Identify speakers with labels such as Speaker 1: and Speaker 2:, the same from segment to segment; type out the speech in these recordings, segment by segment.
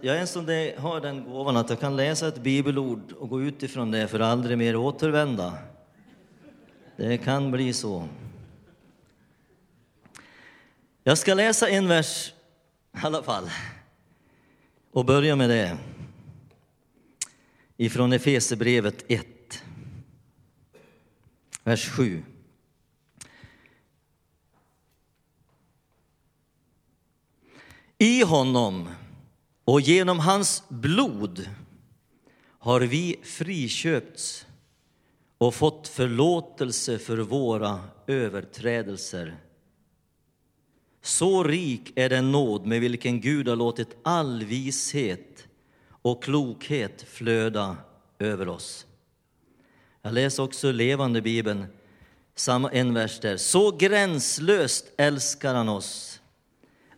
Speaker 1: jag är en som det, har den gåvan att jag kan läsa ett bibelord och gå utifrån det för att aldrig mer återvända. Det kan bli så. Jag ska läsa en vers i alla fall och börja med det. Ifrån Efesebrevet 1, vers 7. I honom och genom hans blod har vi friköpts och fått förlåtelse för våra överträdelser. Så rik är den nåd med vilken Gud har låtit all vishet och klokhet flöda över oss. Jag läser också levande Bibeln, en vers där. Så gränslöst älskar han oss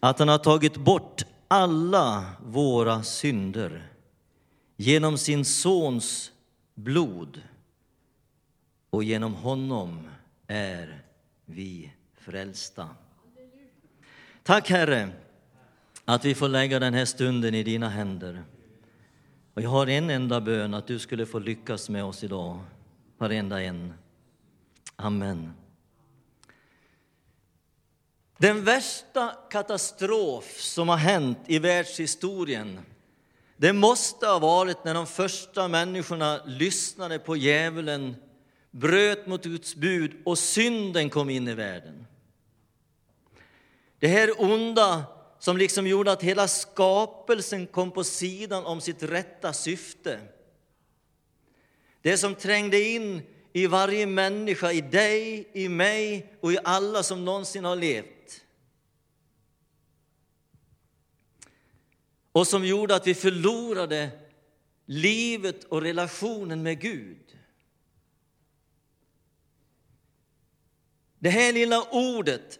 Speaker 1: att han har tagit bort alla våra synder genom sin sons blod och genom honom är vi frälsta. Tack Herre att vi får lägga den här stunden i dina händer. Och jag har en enda bön att du skulle få lyckas med oss idag, varenda en. Amen. Den värsta katastrof som har hänt i världshistorien det måste ha varit när de första människorna lyssnade på djävulen, bröt mot Guds bud och synden kom in i världen. Det här onda som liksom gjorde att hela skapelsen kom på sidan om sitt rätta syfte. Det som trängde in i varje människa, i dig, i mig och i alla som någonsin har levt. och som gjorde att vi förlorade livet och relationen med Gud. Det här lilla ordet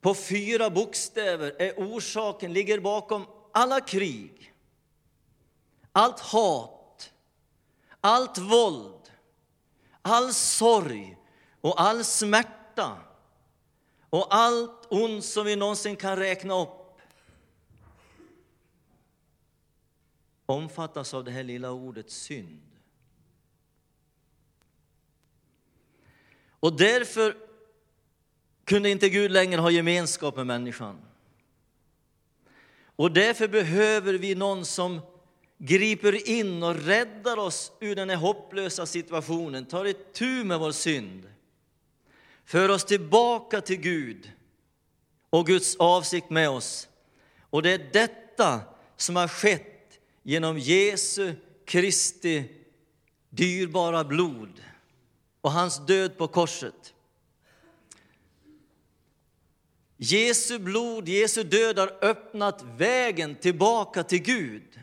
Speaker 1: på fyra bokstäver är orsaken, ligger bakom alla krig, allt hat, allt våld, all sorg och all smärta och allt ont som vi någonsin kan räkna upp. omfattas av det här lilla ordet synd. Och därför kunde inte Gud längre ha gemenskap med människan. Och därför behöver vi någon som griper in och räddar oss ur den här hopplösa situationen, tar itu med vår synd, för oss tillbaka till Gud och Guds avsikt med oss. Och det är detta som har skett genom Jesu Kristi dyrbara blod och hans död på korset. Jesu blod, Jesu död har öppnat vägen tillbaka till Gud.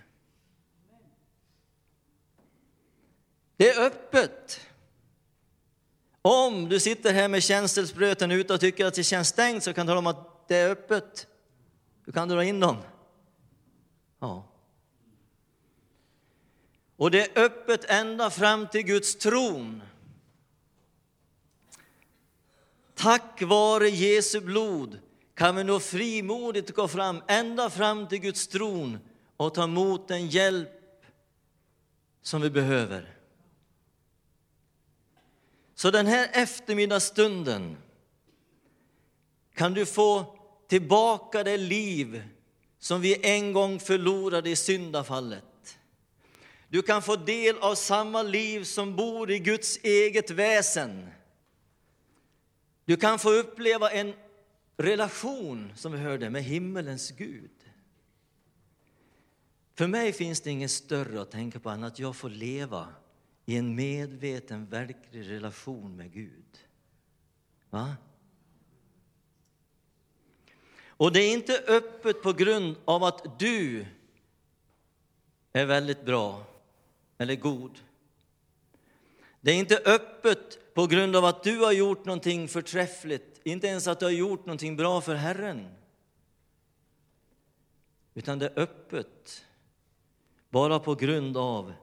Speaker 1: Det är öppet. Om du sitter här med känselspröten ute och tycker att det känns stängt så kan du tala om att det är öppet. Du kan dra in dem. Ja. Och det är öppet ända fram till Guds tron. Tack vare Jesu blod kan vi nå frimodigt gå fram ända fram till Guds tron och ta emot den hjälp som vi behöver. Så den här eftermiddagsstunden kan du få tillbaka det liv som vi en gång förlorade i syndafallet. Du kan få del av samma liv som bor i Guds eget väsen. Du kan få uppleva en relation, som vi hörde, med himmelens Gud. För mig finns det inget större att tänka på än att jag får leva i en medveten, verklig relation med Gud. Va? Och det är inte öppet på grund av att du är väldigt bra eller god. Det är inte öppet på grund av att du har gjort någonting förträffligt, inte ens att du har gjort någonting bra för Herren. Utan det är öppet bara på grund av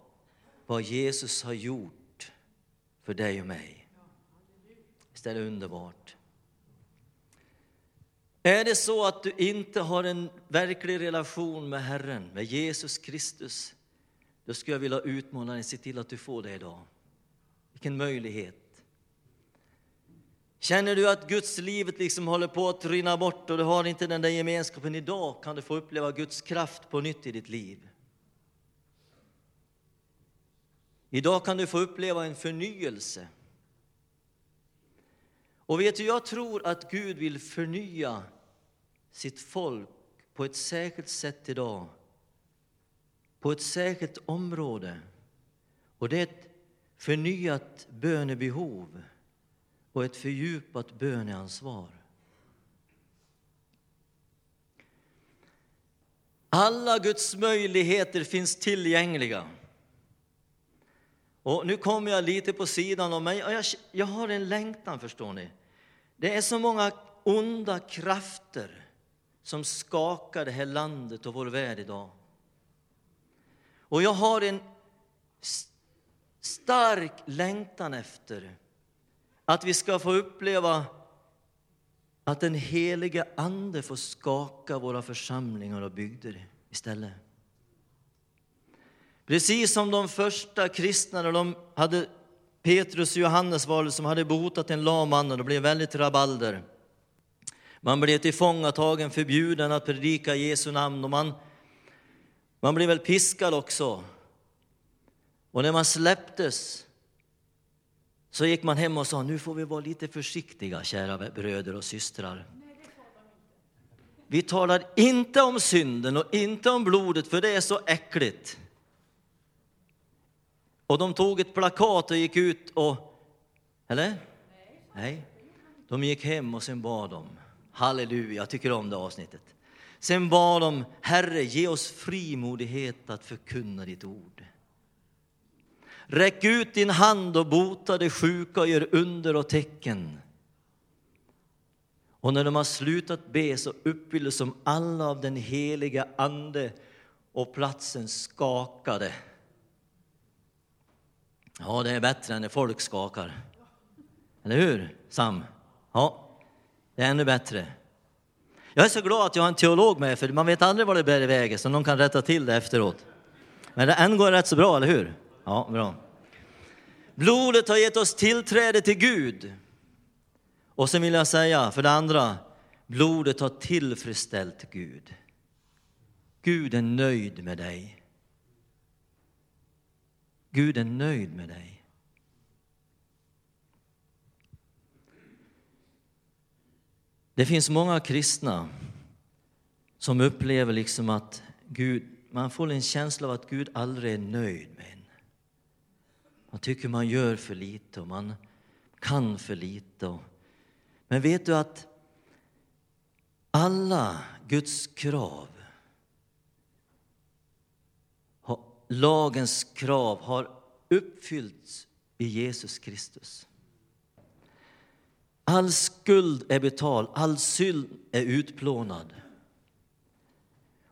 Speaker 1: vad Jesus har gjort för dig och mig. Visst är det underbart? Är det så att du inte har en verklig relation med Herren, med Jesus Kristus, då skulle jag vilja utmana dig, se till att du får det idag. Vilken möjlighet! Känner du att Guds livet liksom håller på att rinna bort och du har inte den där gemenskapen idag, kan du få uppleva Guds kraft på nytt i ditt liv. Idag kan du få uppleva en förnyelse. Och vet du, jag tror att Gud vill förnya sitt folk på ett särskilt sätt idag. På ett särskilt område. Och det är ett förnyat bönebehov och ett fördjupat böneansvar. Alla Guds möjligheter finns tillgängliga. Och nu kommer jag lite på sidan om mig. Jag, jag har en längtan, förstår ni. Det är så många onda krafter som skakar det här landet och vår värld idag. Och jag har en stark längtan efter att vi ska få uppleva att den heliga Ande får skaka våra församlingar och bygder istället. Precis som de första kristna, när de hade Petrus och Johannes var det som hade botat en lam man och det blev väldigt rabalder. Man blev tillfångatagen, förbjuden att predika Jesu namn och man, man blev väl piskad också. Och när man släpptes så gick man hem och sa, nu får vi vara lite försiktiga, kära bröder och systrar. Vi talar inte om synden och inte om blodet, för det är så äckligt. Och de tog ett plakat och gick ut och... Eller? Nej. De gick hem och sen bad de. Halleluja, jag tycker om det avsnittet. Sen bad de, Herre, ge oss frimodighet att förkunna ditt ord. Räck ut din hand och bota de sjuka och gör under och tecken. Och när de har slutat be så uppfylldes som alla av den heliga Ande och platsen skakade. Ja, det är bättre än när folk skakar. Eller hur, Sam? Ja, det är ännu bättre. Jag är så glad att jag har en teolog med, för man vet aldrig vad det bär i vägen, så någon kan rätta till det efteråt. Men det än går rätt så bra, eller hur? Ja, bra. Blodet har gett oss tillträde till Gud. Och sen vill jag säga, för det andra, blodet har tillfredsställt Gud. Gud är nöjd med dig. Gud är nöjd med dig. Det finns många kristna som upplever liksom att Gud, man får en känsla av att Gud aldrig är nöjd med en. Man tycker man gör för lite och man kan för lite. Men vet du att alla Guds krav lagens krav har uppfyllts i Jesus Kristus. All skuld är betald, all synd är utplånad.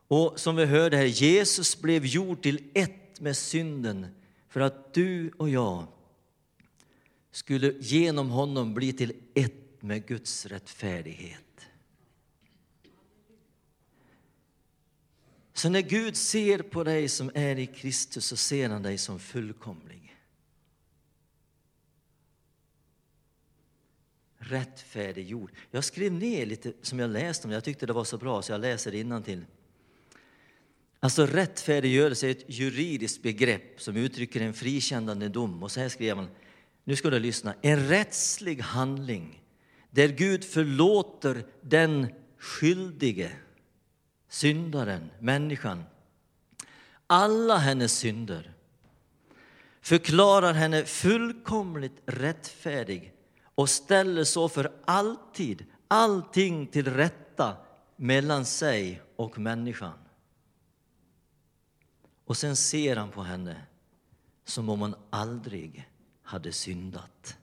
Speaker 1: Och som vi hörde här, Jesus blev gjord till ett med synden för att du och jag skulle genom honom bli till ett med Guds rättfärdighet. Så när Gud ser på dig som är i Kristus så ser han dig som fullkomlig. Rättfärdiggjord. Jag skrev ner lite som jag läste om jag tyckte det var så bra så jag läser innantill. Alltså rättfärdiggörelse är ett juridiskt begrepp som uttrycker en frikännande dom. Och så här skrev man, nu ska du lyssna, en rättslig handling där Gud förlåter den skyldige syndaren, människan, alla hennes synder, förklarar henne fullkomligt rättfärdig och ställer så för alltid allting till rätta mellan sig och människan. Och sen ser han på henne som om hon aldrig hade syndat.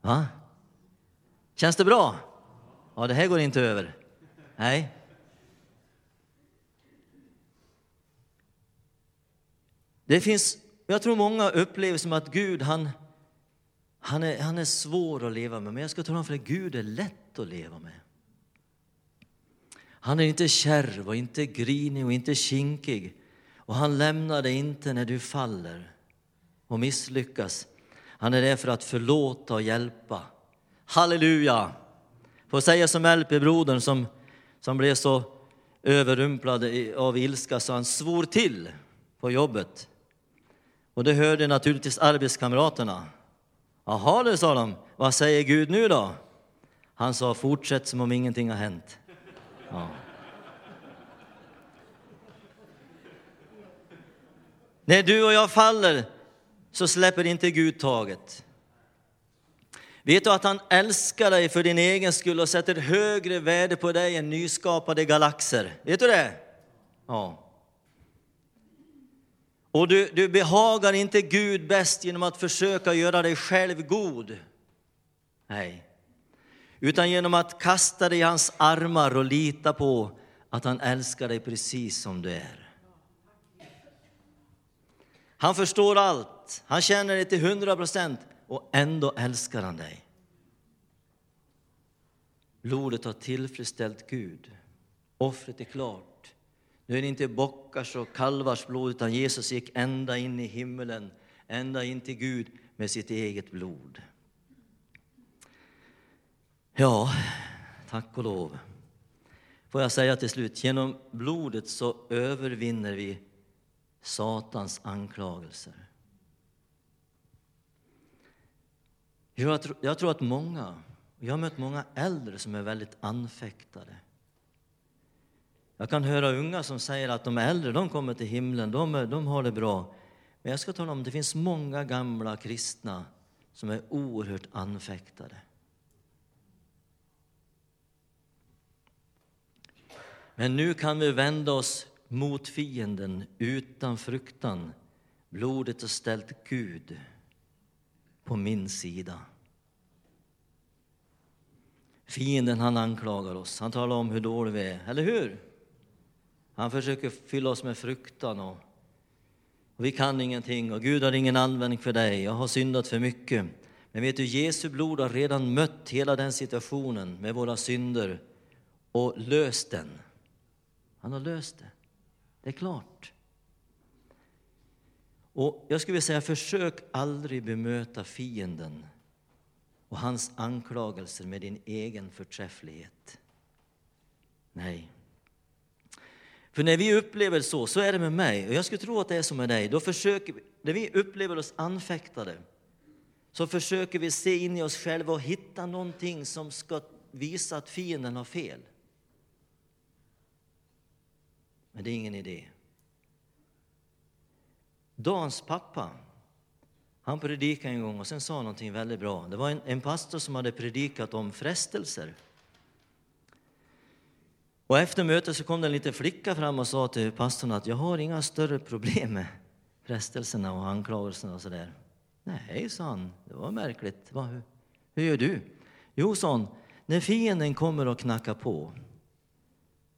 Speaker 1: Va? Känns det bra? Ja, det här går inte över. Nej. Det finns, jag tror många upplever som att Gud, han, han, är, han är svår att leva med. Men jag ska tala om för dig, Gud är lätt att leva med. Han är inte kärv och inte grinig och inte kinkig. Och han lämnar dig inte när du faller och misslyckas. Han är där för att förlåta och hjälpa. Halleluja! Får säga som LP-brodern som, som blev så överrumplad av ilska så han svor till på jobbet. Och det hörde naturligtvis arbetskamraterna. Jaha, det sa de. Vad säger Gud nu då? Han sa fortsätt som om ingenting har hänt. Ja. När du och jag faller så släpper inte Gud taget. Vet du att han älskar dig för din egen skull och sätter högre värde på dig än nyskapade galaxer? Vet du det? Ja. Och du, du behagar inte Gud bäst genom att försöka göra dig själv god. Nej. Utan genom att kasta dig i hans armar och lita på att han älskar dig precis som du är. Han förstår allt, han känner dig till hundra procent och ändå älskar han dig. Blodet har tillfredsställt Gud. Offret är klart. Nu är det inte bockars och kalvars blod, utan Jesus gick ända in i himmelen, ända in till Gud med sitt eget blod. Ja, tack och lov. Får jag säga till slut, genom blodet så övervinner vi Satans anklagelser. Jag tror, jag tror att många, jag har mött många äldre som är väldigt anfäktade. Jag kan höra unga som säger att de äldre de kommer till himlen, de, de har det bra. Men jag ska tala om att det finns många gamla kristna som är oerhört anfäktade. Men nu kan vi vända oss mot fienden utan fruktan. Blodet har ställt Gud på min sida. Fienden han anklagar oss, han talar om hur dåliga vi är, eller hur? Han försöker fylla oss med fruktan och, och vi kan ingenting och Gud har ingen användning för dig, jag har syndat för mycket. Men vet du, Jesu blod har redan mött hela den situationen med våra synder och löst den. Han har löst det. Det är klart. Och jag skulle vilja säga, försök aldrig bemöta fienden och hans anklagelser med din egen förträfflighet. Nej. För när vi upplever så, så är det med mig, och jag skulle tro att det är så med dig, då försöker vi, när vi upplever oss anfäktade, så försöker vi se in i oss själva och hitta någonting som ska visa att fienden har fel. Men det är ingen idé. Dans pappa, han predikade en gång och sen sa någonting väldigt bra. Det var en, en pastor som hade predikat om frestelser. Och efter mötet så kom det en liten flicka fram och sa till pastorn att jag har inga större problem med frestelserna och anklagelserna och sådär. Nej, sa han, det var märkligt. Va, hur, hur gör du? Jo, sa hon, när fienden kommer och knackar på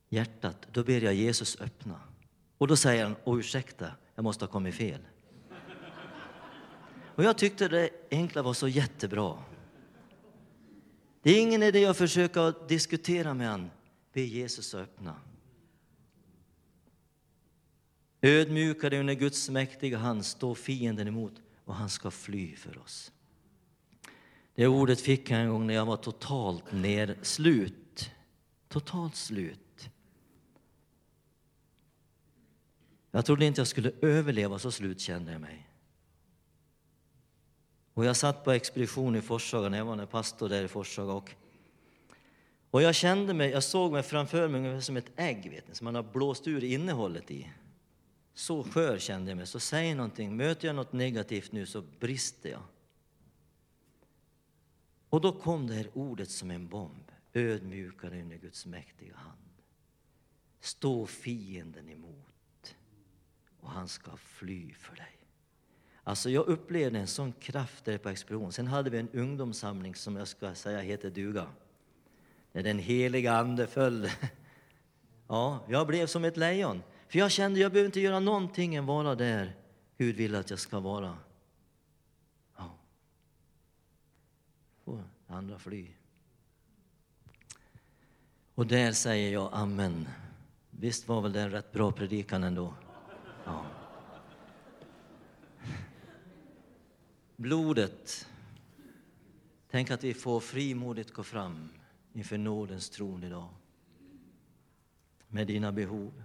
Speaker 1: hjärtat, då ber jag Jesus öppna. Och då säger han, åh ursäkta, jag måste ha kommit fel. Och jag tyckte det enkla var så jättebra. Det är ingen idé att försöka diskutera med honom. Be Jesus öppna. Ödmjuka dig under Guds mäktiga hand, stå fienden emot och han ska fly för oss. Det ordet fick jag en gång när jag var totalt nerslut. Totalt slut. Jag trodde inte jag skulle överleva, så slut kände jag mig. Och jag satt på expedition i Forshaga när jag var pastor där i Forshaga. Och, och jag kände mig, jag såg mig framför mig som ett ägg vet ni, som man har blåst ur innehållet i. Så skör kände jag mig. Så säg någonting, möter jag något negativt nu så brister jag. Och då kom det här ordet som en bomb. Ödmjukare under Guds mäktiga hand. Stå fienden emot och han ska fly för dig. Alltså jag upplevde en sån kraft där på expeditionen. Sen hade vi en ungdomssamling som jag ska säga heter duga. När den heliga ande föll. Ja, jag blev som ett lejon. För jag kände jag behöver inte göra någonting än vara där Gud vill att jag ska vara. Ja. Får andra fly. Och där säger jag amen. Visst var väl det en rätt bra predikan ändå? Ja. Blodet. Tänk att vi får frimodigt gå fram inför nådens tron idag. Med dina behov.